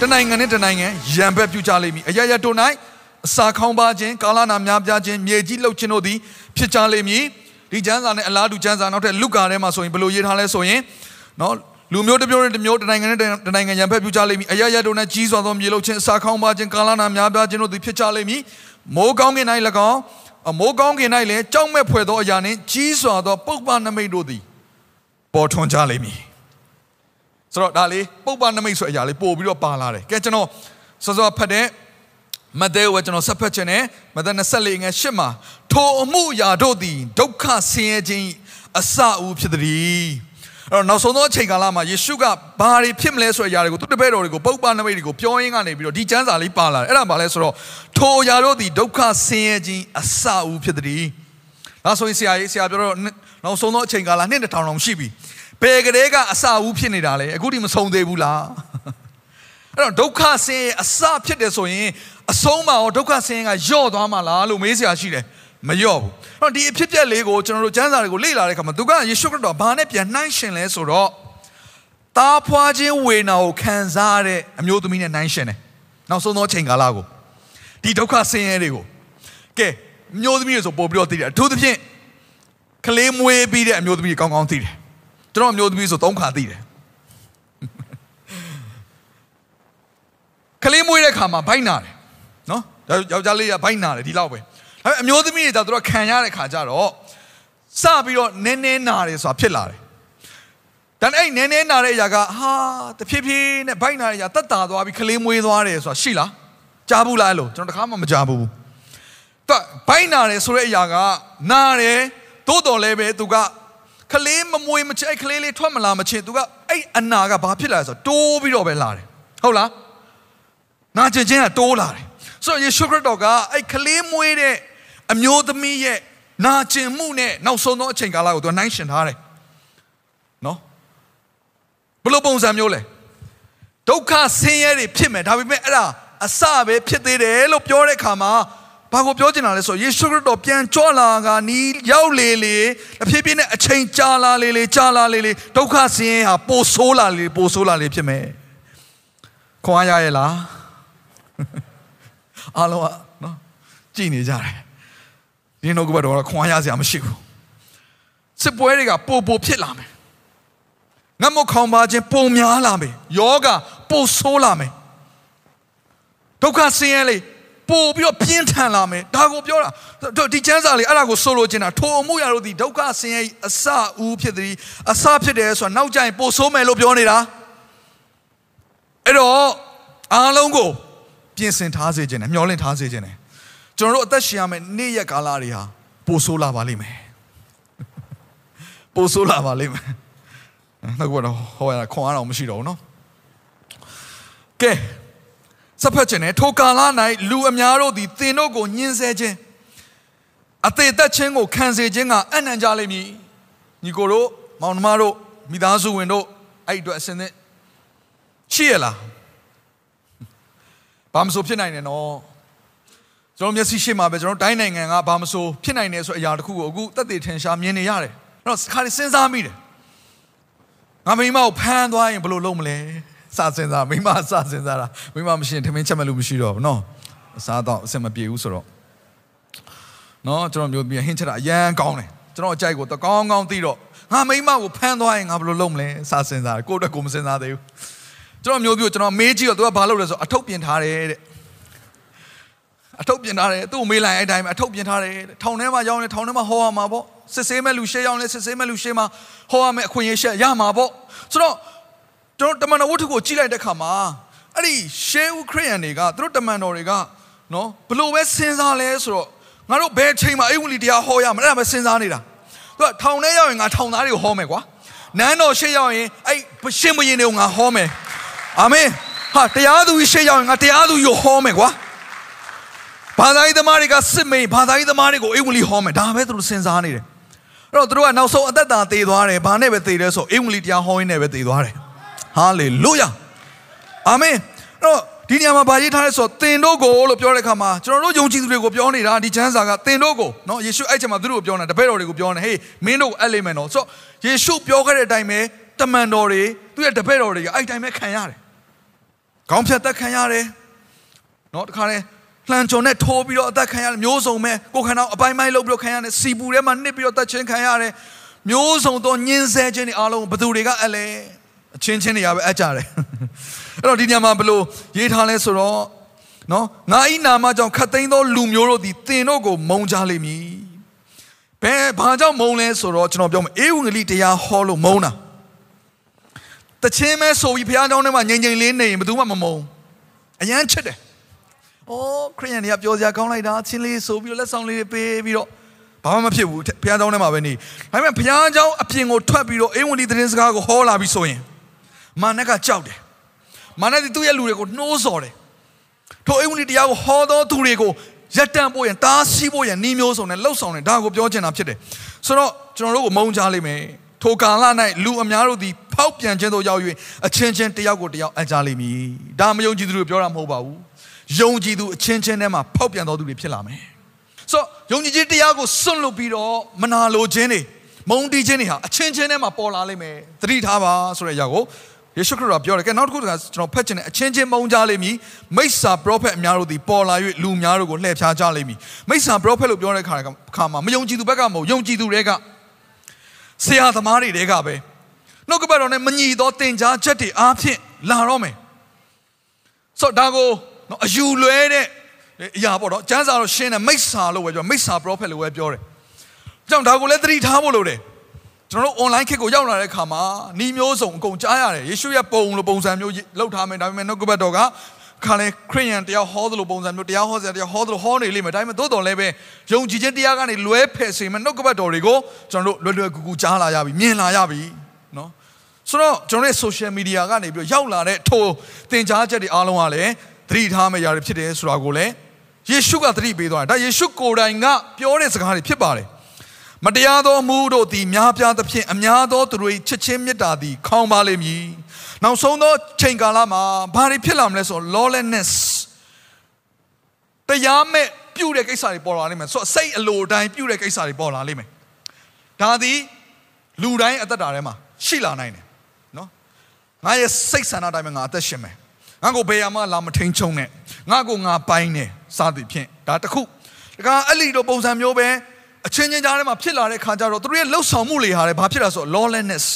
တယ်တနိုင်ငံနဲ့တနိုင်ငံရံဘက်ပြုကြလိမ့်မည်အရရတို့၌အစာခေါင်းပါခြင်းကာလနာများပြားခြင်းမြေကြီးလှုပ်ခြင်းတို့သည်ဖြစ်ကြလိမ့်မည်ဒီကျမ်းစာနဲ့အလားတူကျမ်းစာနောက်ထပ်လုကာထဲမှာဆိုရင်ဘယ်လိုရေးထားလဲဆိုရင်နော်လူမျိုးတစ်မျိုးနဲ့တစ်မျိုးတနိုင်ငံနဲ့တနိုင်ငံရံဘက်ပြုကြလိမ့်မည်အရရတို့၌ကြီးစွာသောမြေလှုပ်ခြင်းအစာခေါင်းပါခြင်းကာလနာများပြားခြင်းတို့သည်ဖြစ်ကြလိမ့်မည်မိုးကောင်းကင်၌၎င်းအမိုးကောင်းကင်၌လည်းကြောက်မဲ့ဖွယ်သောအရာနှင့်ကြီးစွာသောပုပ္ပနမိတ်တို့သည်ပေါ်ထွန်းကြလိမ့်မည် ဆိုတော့ဒါလေးပုပ္ပနမိတ်ဆိုတဲ့အရာလေးပို့ပြီးတော့ပါလာတယ်ကဲကျွန်တော်စောစောဖတ်တဲ့မဿဲကိုကျွန်တော်ဆက်ဖတ်ခြင်းနဲ့မဿဲ24ငယ်8မှာထိုအမှုအရာတို့သည်ဒုက္ခဆင်းရဲခြင်းအစအဦးဖြစ်သည်အဲ့တော့နောက်ဆုံးသောအချိန်ကာလမှာယေရှုကဘာတွေဖြစ်မလဲဆိုတဲ့အရာတွေကိုသူတပည့်တော်တွေကိုပုပ္ပနမိတ်တွေကိုပြောရင်းကနေပြီးတော့ဒီကျမ်းစာလေးပါလာတယ်အဲ့ဒါဘာလဲဆိုတော့ထိုအရာတို့သည်ဒုက္ခဆင်းရဲခြင်းအစအဦးဖြစ်သည်ဒါဆိုရင်ဆရာကြီးဆရာပြောတော့နောက်ဆုံးသောအချိန်ကာလနှစ်တစ်ထောင်တောင်ရှိပြီ ဘယ်ကလေးကအစအဦးဖြစ်နေတာလဲအခုထိမဆုံးသေးဘူးလားအဲ့တော့ဒုက္ခဆင်းရဲအစဖြစ်တယ်ဆိုရင်အဆုံးမှာရောဒုက္ခဆင်းရဲကယော့သွားမှာလားလို့မေးစရာရှိတယ်မယော့ဘူးအဲ့တော့ဒီအဖြစ်ပြက်လေးကိုကျွန်တော်တို့ကျမ်းစာတွေကိုလေ့လာတဲ့အခါမှာသူကယေရှုခရစ်တော်ဘာနဲ့ပြန်နှိုင်းရှင်လဲဆိုတော့တားဖွာခြင်းဝေနာကိုခံစားရတဲ့အမျိုးသမီးနဲ့နှိုင်းရှင်တယ်နောက်ဆုံးသောအချိန်ကာလကိုဒီဒုက္ခဆင်းရဲတွေကိုကဲအမျိုးသမီးတွေဆိုပို့ပြီးတော့သိတယ်အထူးသဖြင့်ကလေးမွေးပြီးတဲ့အမျိုးသမီးတွေကောင်းကောင်းသိတယ် ကျွန်တော်အမျိုးသမီးဆိုသုံးခါသိတယ်ကလေးမွေးတဲ့ခါမှာဘိုက်နာတယ်နော်ယောက်ျားလေးကဘိုက်နာတယ်ဒီလောက်ပဲဒါပေမဲ့အမျိုးသမီးတွေကျတော့ခံရတဲ့ခါကျတော့စပြီးတော့နည်းနည်းနာတယ်ဆိုတာဖြစ်လာတယ်တန်အဲ့နည်းနည်းနာတဲ့အရာကဟာတဖြည်းဖြည်းနဲ့ဘိုက်နာတဲ့အရာတက်တာသွားပြီးကလေးမွေးသွားတယ်ဆိုတာရှိလားကြားဘူးလားလို့ကျွန်တော်တခါမှမကြားဘူးသူဘိုက်နာတယ်ဆိုတဲ့အရာကနာတယ်သို့တော်လည်းပဲသူက ကလေးမမွေးမချစ်အဲ့ကလေးလေးထွက်မလာမချင်သူကအဲ့အနာကဘာဖြစ်လာလဲဆိုတော့တိုးပြီးတော့ပဲလာတယ်ဟုတ်လားနာကျင်ခြင်းကတိုးလာတယ်ဆိုတော့ယေရှုခရစ်တော်ကအဲ့ကလေးမွေးတဲ့အမျိုးသမီးရဲ့နာကျင်မှုနဲ့နောက်ဆုံးသောအချိန်ကာလကိုသူကနှိုင်းရှင်ထားတယ်နော်ဘယ်လိုပုံစံမျိုးလဲဒုက္ခဆင်းရဲတွေဖြစ်မယ်ဒါပေမဲ့အဲ့ဒါအစပဲဖြစ်သေးတယ်လို့ပြောတဲ့အခါမှာ ဘာကိုပြောချင်တာလဲဆိုယေရှုခရစ်တော်ပြန်ကြွလာကနီးရောက်လေလေအဖြစ်ဖြစ်နဲ့အချိန်ကြာလာလေလေကြာလာလေလေဒုက္ခဆင်းရဲဟာပိုဆိုးလာလေပိုဆိုးလာလေဖြစ်မယ်ခွန်အားရရဲ့လားအားလုံးကနော်ကြည်နေကြတယ်ဒီနှုတ်ကပတ်တော်ကခွန်အားရစရာမရှိဘူးစစ်ပွဲတွေကပိုပိုဖြစ်လာမယ်ငတ်မခေါင်ပါခြင်းပုံများလာမယ်ယောဂပိုဆိုးလာမယ်ဒုက္ခဆင်းရဲလေ ပို့ပြီးတော့ပြင်းထန်လာမယ်ဒါကိုပြောတာဒီကျမ်းစာလေးအဲ့ဒါကိုဆိုလိုချင်တာထိုအမှုရာတို့ဒီဒုက္ခဆင်းရဲအစဦးဖြစ်သည်အစဖြစ်တယ်ဆိုတာနောက်ကျရင်ပို့ဆိုးမယ်လို့ပြောနေတာအဲ့တော့အားလုံးကိုပြင်ဆင်ထားစေခြင်းနဲ့မျှော်လင့်ထားစေခြင်းနဲ့ကျွန်တော်တို့အသက်ရှင်ရမယ့်နေ့ရက်ကာလတွေဟာပို့ဆိုးလာပါလိမ့်မယ်ပို့ဆိုးလာပါလိမ့်မယ်နောက်ကတော့ဟောရတာခွန်အားတော့မရှိတော့ဘူးเนาะကဲ စဖတ်ခြင်းနဲ့ထိုကာလ၌လူအများတို့သည်သင်တို့ကိုညှင်းဆဲခြင်းအသေးသက်ခြင်းကိုခံစေခြင်းကအနံ့ကြလိမ့်မည်ညီကိုတို့မောင်နှမတို့မိသားစုဝင်တို့အဲ့အတွက်အစင်းသင့်ရှိရလားဘာမဆိုဖြစ်နိုင်တယ်နော်ကျွန်တော်မျက်စိရှိမှာပဲကျွန်တော်တိုင်းနိုင်ငံကဘာမဆိုဖြစ်နိုင်တယ်ဆိုအရာတစ်ခုကိုအခုတက်တည်ထင်ရှားမြင်နေရတယ်အဲ့တော့ခါစဉ်းစားမိတယ်ငါမိမကိုဖမ်းသွားရင်ဘယ်လိုလုပ်မလဲ စစဉ်းစားမိမစစဉ်းစားတာမိမမရှိရင်ထမင်းချက်မဲ့လို့မရှိတော့ဘူးနော်အစားတော့အဆင်မပြေဘူးဆိုတော့နော်ကျွန်တော်မျိုးပြီးဟင်းချက်တာအရန်ကောင်းတယ်ကျွန်တော်အကြိုက်ကိုတကောင်းကောင်းသိတော့ငါမိမကိုဖမ်းသွားရင်ငါဘယ်လိုလုပ်မလဲစစဉ်းစားကိုယ့်အတွက်ကိုမစဉ်းစားသေးဘူးကျွန်တော်မျိုးပြီးကျွန်တော်မေးကြည့်တော့သူကဘာလုပ်လဲဆိုအထုပ်ပြင်ထားတယ်တဲ့အထုပ်ပြင်ထားတယ်သူ့ကိုမေးလိုက်အဲ့တိုင်းပဲအထုပ်ပြင်ထားတယ်ထောင်ထဲမှာရောက်နေထောင်ထဲမှာဟောရမှာပေါ့စစ်ဆေးမဲ့လူရှေ့ရောက်နေစစ်ဆေးမဲ့လူရှေ့မှာဟောရမယ်အခွင့်အရေးရှက်ရမှာပေါ့ဆိုတော့ ကျွန်တော်တမန်တော်ဝတ္ထုကိုကြည့်လိုက်တဲ့အခါမှာအဲ့ဒီရှေးဦးခရိယန်တွေကသူတို့တမန်တော်တွေကနော်ဘလို့ပဲစဉ်းစားလဲဆိုတော့ငါတို့ဘယ်ချိန်မှာအိမ်ဝင်လီတရားဟောရမလဲအဲ့ဒါပဲစဉ်းစားနေတာသူကထောင်ထဲရောက်ရင်ငါထောင်သားတွေကိုဟောမယ်ကွာနန်းတော်ရှေ့ရောက်ရင်အဲ့ရှင်ဘုရင်တွေကိုငါဟောမယ်အာမင်ဟာတရားသူကြီးရှေ့ရောက်ရင်ငါတရားသူကြီးကိုဟောမယ်ကွာဘာသာရေးသမားတွေကစစ်မေးဘာသာရေးသမားတွေကိုအေဝံလီဟောမယ်ဒါပဲသူတို့စဉ်းစားနေတယ်အဲ့တော့သူတို့ကနောက်ဆုံးအသက်တာတည်သွားတယ်ဘာနဲ့ပဲတည်လဲဆိုအေဝံလီတရားဟောရင်းနဲ့ပဲတည်သွားတယ် ဟာလေလုယာအာမင်အဲ့တော့ဒီနေရာမှာဗာရေးထားလဲဆိုတော့သင်တို့ကိုလို့ပြောတဲ့အခါမှာကျွန်တော်တို့ယုံကြည်သူတွေကိုပြောနေတာဒီချမ်းစာကသင်တို့ကိုနော်ယေရှုအဲ့ချိန်မှာသူတို့ကိုပြောနေတာတပည့်တော်တွေကိုပြောနေဟေးမင်းတို့ကိုအပ်လိမ့်မယ်နော်ဆိုတော့ယေရှုပြောခဲ့တဲ့အတိုင်းပဲတမန်တော်တွေသူရဲ့တပည့်တော်တွေကအဲ့တိုင်းပဲခံရတယ်ခေါင်းဖြတ်သက်ခံရတယ်နော်တခါလဲလှန်ကြုံနဲ့ထိုးပြီးတော့အသက်ခံရတယ်မျိုးစုံပဲကိုခန္ဓာအပိုင်းပိုင်းလုပ်ပြီးတော့ခံရတယ်စီပူထဲမှာနှစ်ပြီးတော့သက်ချင်းခံရတယ်မျိုးစုံသောညှင်းဆဲခြင်းတွေအားလုံးဘသူတွေကအလဲ အချင်းချင်းတွေကပဲအကြတယ်အဲ့တော့ဒီညမှာဘလို့ရေးထားလဲဆိုတော့နော်ငါဤနာမကြောင့်ခတ်သိမ်းသောလူမျိုးတို့သည်တင်တို့ကိုမုံကြလိမ့်မည်ဘယ်ဘာကြောင့်မုံလဲဆိုတော့ကျွန်တော်ပြောမယ်အေဝံဂေလိတရားဟောလို့မုံတာတချင်းမဲဆိုပြီးဘုရားကျောင်းထဲမှာငြိမ်ငြိမ်လေးနေရင်ဘယ်သူမှမမုံအရန်ချစ်တယ်။အော်ခရိယန်တွေကပြောစရာကောင်းလိုက်တာချင်းလေးဆိုပြီးတော့လက်ဆောင်လေးတွေပေးပြီးတော့ဘာမှမဖြစ်ဘူးဘုရားကျောင်းထဲမှာပဲနေ။ဒါပေမဲ့ဘုရားကျောင်းအပြင်ကိုထွက်ပြီးတော့အေဝံဂေလိသတင်းစကားကိုဟောလာပြီးဆိုရင် မာနကကြောက်တယ်။မာနသည်သူ့ရဲ့လူတွေကိုနှိုးဆော်တယ်။ထိုအေဝံဂေလိတရားကိုဟောသောသူတွေကိုရက်တန့်ဖို့ရန်တားဆီးဖို့ရန်နှီးမျိုးစုံနဲ့လှုပ်ဆောင်တယ်ဒါကိုပြောချင်တာဖြစ်တယ်။ဆိုတော့ကျွန်တော်တို့ကိုမုန်းကြလိမ့်မယ်။ထိုကာလ၌လူအများတို့သည်ဖောက်ပြန်ခြင်းသို့ရောက်၍အချင်းချင်းတယောက်ကိုတယောက်အကြလိမ့်မည်။ဒါမယုံကြည်သူတို့ပြောတာမဟုတ်ပါဘူး။ယုံကြည်သူအချင်းချင်းထဲမှာဖောက်ပြန်တော်သူတွေဖြစ်လာမယ်။ဆိုယုံကြည်ခြင်းတရားကိုစွန့်လွတ်ပြီးတော့မနာလိုခြင်းတွေမုန်းတီးခြင်းတွေဟာအချင်းချင်းထဲမှာပေါ်လာလိမ့်မယ်။သတိထားပါဆိုတဲ့အရာကို ယေရှုခရစ်တော်ပြောတယ်ကဲနောက်တစ်ခုကကျွန်တော်ဖတ်ချင်တယ်အချင်းချင်းမုန်းကြလိမ့်မည်မိစ္ဆာပရောဖက်အများတို့သည်ပေါ်လာ၍လူများတို့ကိုလှည့်ဖြားကြလိမ့်မည်မိစ္ဆာပရောဖက်လို့ပြောတဲ့ခါခါမှာမယုံကြည်သူဘက်ကမဟုတ်ယုံကြည်သူတွေကဆရာသမားတွေတဲကပဲနှုတ်ကပတ်တော်နဲ့မညီသောတင် जा ချက်တွေအားဖြင့်လာတော့မယ်ဆိုတော့ဒါကိုနော်အယူလွဲတဲ့အရာပေါ့နော်ကျမ်းစာတော့ရှင်းတယ်မိစ္ဆာလို့ပဲပြောမိစ္ဆာပရောဖက်လို့ပဲပြောတယ်ကြောင့်ဒါကိုလည်းသတိထားဖို့လိုတယ် ကျွန်တော်တို့ online ခေတ်ကိုရောက်လာတဲ့အခါမှာဤမျိုးစုံအကုန်ကြားရတယ်ယေရှုရဲ့ပုံလိုပုံစံမျိုးလောက်ထားမယ်ဒါပေမဲ့နှုတ်ကပတ်တော်ကခါလဲခရိယန်တရားဟောသလိုပုံစံမျိုးတရားဟောစရာတရားဟောသလိုဟောနေလိမ့်မယ်ဒါပေမဲ့သို့တော်လည်းပဲယုံကြည်ခြင်းတရားကနေလွဲဖယ်စေမဲ့နှုတ်ကပတ်တော်တွေကိုကျွန်တော်တို့လွယ်လွယ်ကူကူကြားလာရပြီမြင်လာရပြီနော်ဆိုတော့ကျွန်တော်ရဲ့ social media ကနေပြီးတော့ရောက်လာတဲ့ထိုသင်ကြားချက်တွေအားလုံးကလည်းသတိထားမယ့်ຢာတွေဖြစ်တယ်ဆိုတာကိုလည်းယေရှုကသတိပေးသွားတယ်ဒါယေရှုကိုယ်တိုင်ကပြောတဲ့စကားတွေဖြစ်ပါတယ် မတရားသောမှုတို့သည်များပြားသဖြင့်အများသောသူတို့ချစ်ချင်းမေတ္တာသည်ခေါင်းပါလိမ့်မည်။နောက်ဆုံးသောချိန်ကာလမှာဘာတွေဖြစ်လာမလဲဆိုတော့ lawlessness တရားမဲ့ပြုတ်တဲ့ကိစ္စတွေပေါ်လာလိမ့်မယ်။ဆိုတော့စိတ်အလိုတိုင်းပြုတ်တဲ့ကိစ္စတွေပေါ်လာလိမ့်မယ်။ဒါသည်လူတိုင်းအသက်တာထဲမှာရှိလာနိုင်တယ်နော်။ငါရဲ့စိတ်ဆန္ဒတိုင်းမှာငါအသက်ရှင်မယ်။ငါကိုဘယ်မှာလာမထိန်ချုံနဲ့ငါကိုငါပိုင်းနေစသည်ဖြင့်ဒါတခုတခါအဲ့လီတို့ပုံစံမျိုးပဲ အချင်းချင်းကြားထဲမှာဖြစ်လာတဲ့ခါကျတော့သူတို့ရဲ့လှုပ်ဆောင်မှုတွေဟာလည်းဘာဖြစ်လာဆို lawlessness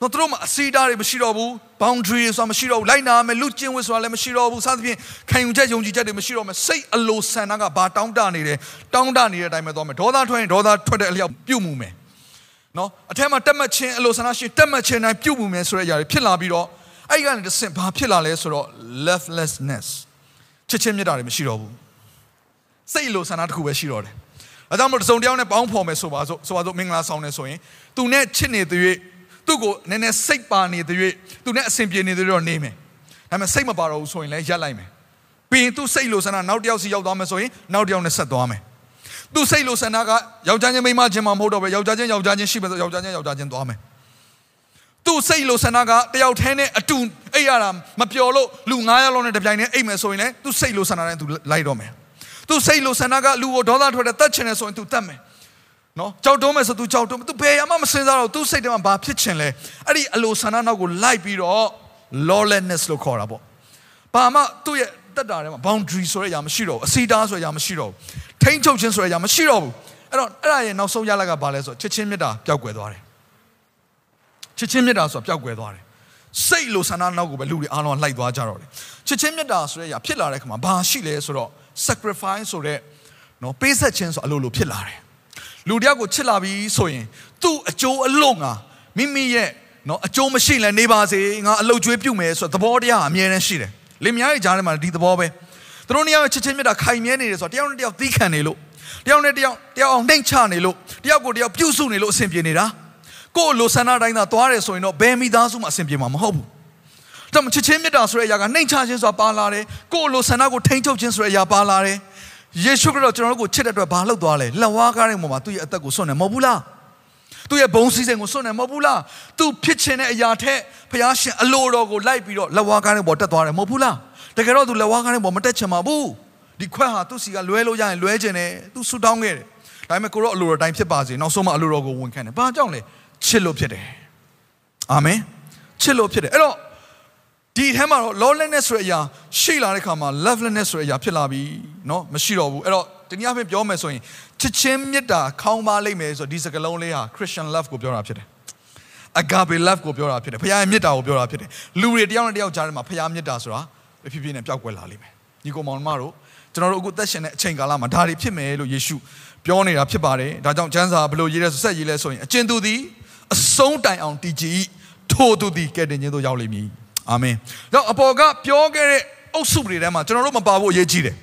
တော့သူတို့မှာအစီအတားတွေမရှိတော့ဘူး boundary ဆိုတာမရှိတော့ဘူးလိုက်နာမယ်လူကျင့်ဝတ်ဆိုတာလည်းမရှိတော့ဘူးစသဖြင့်ခံယူချက်ယုံကြည်ချက်တွေမရှိတော့မယ်စိတ်အလိုဆန္ဒကဘာတောင်းတနေတယ်တောင်းတနေတဲ့အတိုင်းပဲသွားမယ်ဒေါသထွက်ရင်ဒေါသထွက်တဲ့အလျောက်ပြုတ်မှုမယ်နော်အထက်မှာတက်မှတ်ခြင်းအလိုဆန္ဒရှိတက်မှတ်ခြင်းတိုင်းပြုတ်မှုမယ်ဆိုတဲ့အရာတွေဖြစ်လာပြီးတော့အဲ့ဒီကနေတစ်ဆင့်ဘာဖြစ်လာလဲဆိုတော့ lovelessness ချစ်ချင်းမြတ်တာတွေမရှိတော့ဘူးစိတ်အလိုဆန္ဒတစ်ခုပဲရှိတော့တယ် အဲကြောင့်မလို့တစုံတယောက်နဲ့ပေါင်းဖော်မယ်ဆိုပါစို့ဆိုပါစို့မင်္ဂလာဆောင်နေဆိုရင်သူနဲ့ချစ်နေတဲ့၍သူ့ကိုနည်းနည်းစိတ်ပါနေတဲ့၍သူနဲ့အဆင်ပြေနေတဲ့တော့နေမယ်ဒါပေမဲ့စိတ်မပါတော့ဘူးဆိုရင်လည်းရက်လိုက်မယ်ပြီးရင်သူ့စိတ်လိုဆန္ဒနောက်တစ်ယောက်စီရောက်သွားမယ်ဆိုရင်နောက်တစ်ယောက်နဲ့ဆက်သွားမယ်သူ့စိတ်လိုဆန္ဒကယောက်ျားချင်းမိန်းမချင်းမှမဟုတ်တော့ပဲယောက်ျားချင်းယောက်ျားချင်းရှိမယ်ဆိုယောက်ျားချင်းယောက်ျားချင်းသွားမယ်သူ့စိတ်လိုဆန္ဒကတယောက်တည်းနဲ့အတူအိပ်ရတာမပျော်လို့လူ900လောက်နဲ့တပြိုင်တည်းအိပ်မယ်ဆိုရင်လည်းသူ့စိတ်လိုဆန္ဒနဲ့သူလိုက်တော့မယ် သူစိတ်လိုဆန္ဒကလူကိုဒေါသထွက်တဲ့တတ်ချင်တယ်ဆိုရင် तू တတ်မယ်နော်ကြောက်တုံးမယ်ဆို तू ကြောက်တုံး तू ဘယ်ရမှမစင်စားတော့ तू စိတ်ထဲမှာဘာဖြစ်ချင်လဲအဲ့ဒီအလိုဆန္ဒနောက်ကိုလိုက်ပြီးတော့ lawlessness လို့ခေါ်တာပေါ့ဘာမှသူ့ရဲ့တက်တာထဲမှာ boundary ဆိုတဲ့အရာမရှိတော့ဘူးအစီတားဆိုတဲ့အရာမရှိတော့ဘူးထိန်းချုပ်ခြင်းဆိုတဲ့အရာမရှိတော့ဘူးအဲ့တော့အဲ့ဒါရဲ့နောက်ဆုံးရလကဘာလဲဆိုချစ်ချင်းမေတ္တာပျောက်ကွယ်သွားတယ်ချစ်ချင်းမေတ္တာဆိုတာပျောက်ကွယ်သွားတယ်စိတ်လိုဆန္ဒနောက်ကိုပဲလူတွေအားလုံးလိုက်သွားကြတော့တယ်ချစ်ချင်းမေတ္တာဆိုတဲ့အရာဖြစ်လာတဲ့ခါမှာဘာရှိလဲဆိုတော့ sacrifice ဆိုတဲ့နော်ပေးဆက်ခြင်းဆိုအလိုလိုဖြစ်လာတယ်လူတယောက်ကိုချစ်လာပြီဆိုရင်သူ့အကျိုးအလုံးကမိမိရဲ့နော်အကျိုးမရှိလဲနေပါစေငါအလုတ်ကျွေးပြုတ်မယ်ဆိုတော့သဘောတရားအမြဲတမ်းရှိတယ်လင်မယားရဲ့ကြားထဲမှာဒီသဘောပဲသူတို့နှစ်ယောက်ချစ်ချင်းမြတ်တာခိုင်မြဲနေတယ်ဆိုတော့တယောက်နဲ့တယောက်သီးခံနေလို့တယောက်နဲ့တယောက်တယောက်အောင်နှိမ့်ချနေလို့တယောက်ကိုတယောက်ပြုစုနေလို့အဆင်ပြေနေတာကိုယ်လိုဆန္ဒတိုင်းသာသွားတယ်ဆိုရင်တော့ဘယ်မိသားစုမှအဆင်ပြေမှာမဟုတ်ဘူး ဒါမှချစ်ချင်းမေတ္တာဆိုတဲ့အရာကနှိမ်ချခြင်းဆိုတာပါလာတယ်ကိုယ်လိုဆန္ဒကိုထိန်းချုပ်ခြင်းဆိုတဲ့အရာပါလာတယ်ယေရှုခရစ်တော်ကျွန်တော်တို့ကိုချစ်တဲ့အတွက်ဘာလုပ်သွားလဲလက်ဝါးကားတဲ့ပုံမှာသူ့ရဲ့အသက်ကိုစွန့်နေမဟုတ်ဘူးလားသူ့ရဲ့ဘုံစည်းစိမ်ကိုစွန့်နေမဟုတ်ဘူးလားသူဖြစ်ခြင်းတဲ့အရာထက်ဖခင်ရှင်အလိုတော်ကိုလိုက်ပြီးတော့လက်ဝါးကားတဲ့ပေါ်တက်သွားတယ်မဟုတ်ဘူးလားတကယ်တော့သူလက်ဝါးကားတဲ့ပေါ်မတက်ချင်ပါဘူးဒီခွက်ဟာသူ့စီကလွဲလို့ရရင်လွဲခြင်းတယ်သူဆူတောင်းခဲ့တယ်ဒါပေမဲ့ကိုရောအလိုတော်တိုင်းဖြစ်ပါစေနောက်ဆုံးမှအလိုတော်ကိုဝန်ခံတယ်ဘာကြောင့်လဲချစ်လို့ဖြစ်တယ်အာမင်ချစ်လို့ဖြစ်တယ်အဲ့တော့ ဒီထဲမှာတော့ lawlessness ဆိုတဲ့အရာရှိလာတဲ့ခါမှာ lovelessness ဆိုတဲ့အရာဖြစ်လာပြီเนาะမရှိတော့ဘူးအဲ့တော့တနည်းအားဖြင့်ပြောမယ်ဆိုရင်ချစ်ချင်းမေတ္တာခေါင်းပါလိမ့်မယ်ဆိုဒီစကားလုံးလေးဟာ Christian love ကိုပြောတာဖြစ်တယ် agape love ကိုပြောတာဖြစ်တယ်ဖခင်ရဲ့မေတ္တာကိုပြောတာဖြစ်တယ်လူတွေတယောက်နဲ့တယောက်ကြားထဲမှာဖခင်မေတ္တာဆိုတာဖြည်းဖြည်းနဲ့ပျောက်ကွယ်လာလိမ့်မယ်ညီကောင်မောင်မတို့ကျွန်တော်တို့အခုသက်ရှင်တဲ့အချိန်ကာလမှာဒါတွေဖြစ်မယ်လို့ယေရှုပြောနေတာဖြစ်ပါတယ်ဒါကြောင့်ကျမ်းစာဘယ်လိုရေးလဲဆိုဆက်ရေးလဲဆိုရင်အကျဉ်သူသည်အဆုံးတိုင်အောင်တည်ကြည်ထိုသူသည်ကဲ့တင်ခြင်းသို့ရောက်လိမ့်မည် အာမင်တော့အပေါ်ကပြောခဲ့တဲ့အုပ်စုတွေထဲမှာကျွန်တော်တို့မပါဖို့အရေးကြီးတယ်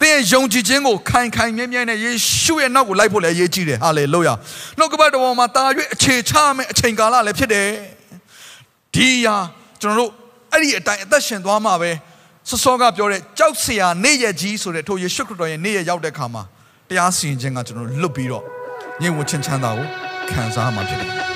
သင်ရဲ့ယုံကြည်ခြင်းကိုခိုင်ခိုင်မြဲမြဲနဲ့ယေရှုရဲ့နောက်ကိုလိုက်ဖို့လည်းအရေးကြီးတယ်ဟာလေလုယာနှုတ်ကပတ်တော်မှာတာ၍အခြေချမယ့်အချိန်ကာလလည်းဖြစ်တယ်ဒီဟာကျွန်တော်တို့အဲ့ဒီအတိုင်းအသက်ရှင်သွားမှာပဲစစောကပြောတဲ့ကြောက်စရာနေ့ရက်ကြီးဆိုတဲ့ထိုယေရှုခရစ်တော်ရဲ့နေ့ရက်ရောက်တဲ့ခါမှာတရားစီရင်ခြင်းကကျွန်တော်လွတ်ပြီးတော့ညင်ဝချင်းချမ်းသာကိုခံစားမှာဖြစ်တယ်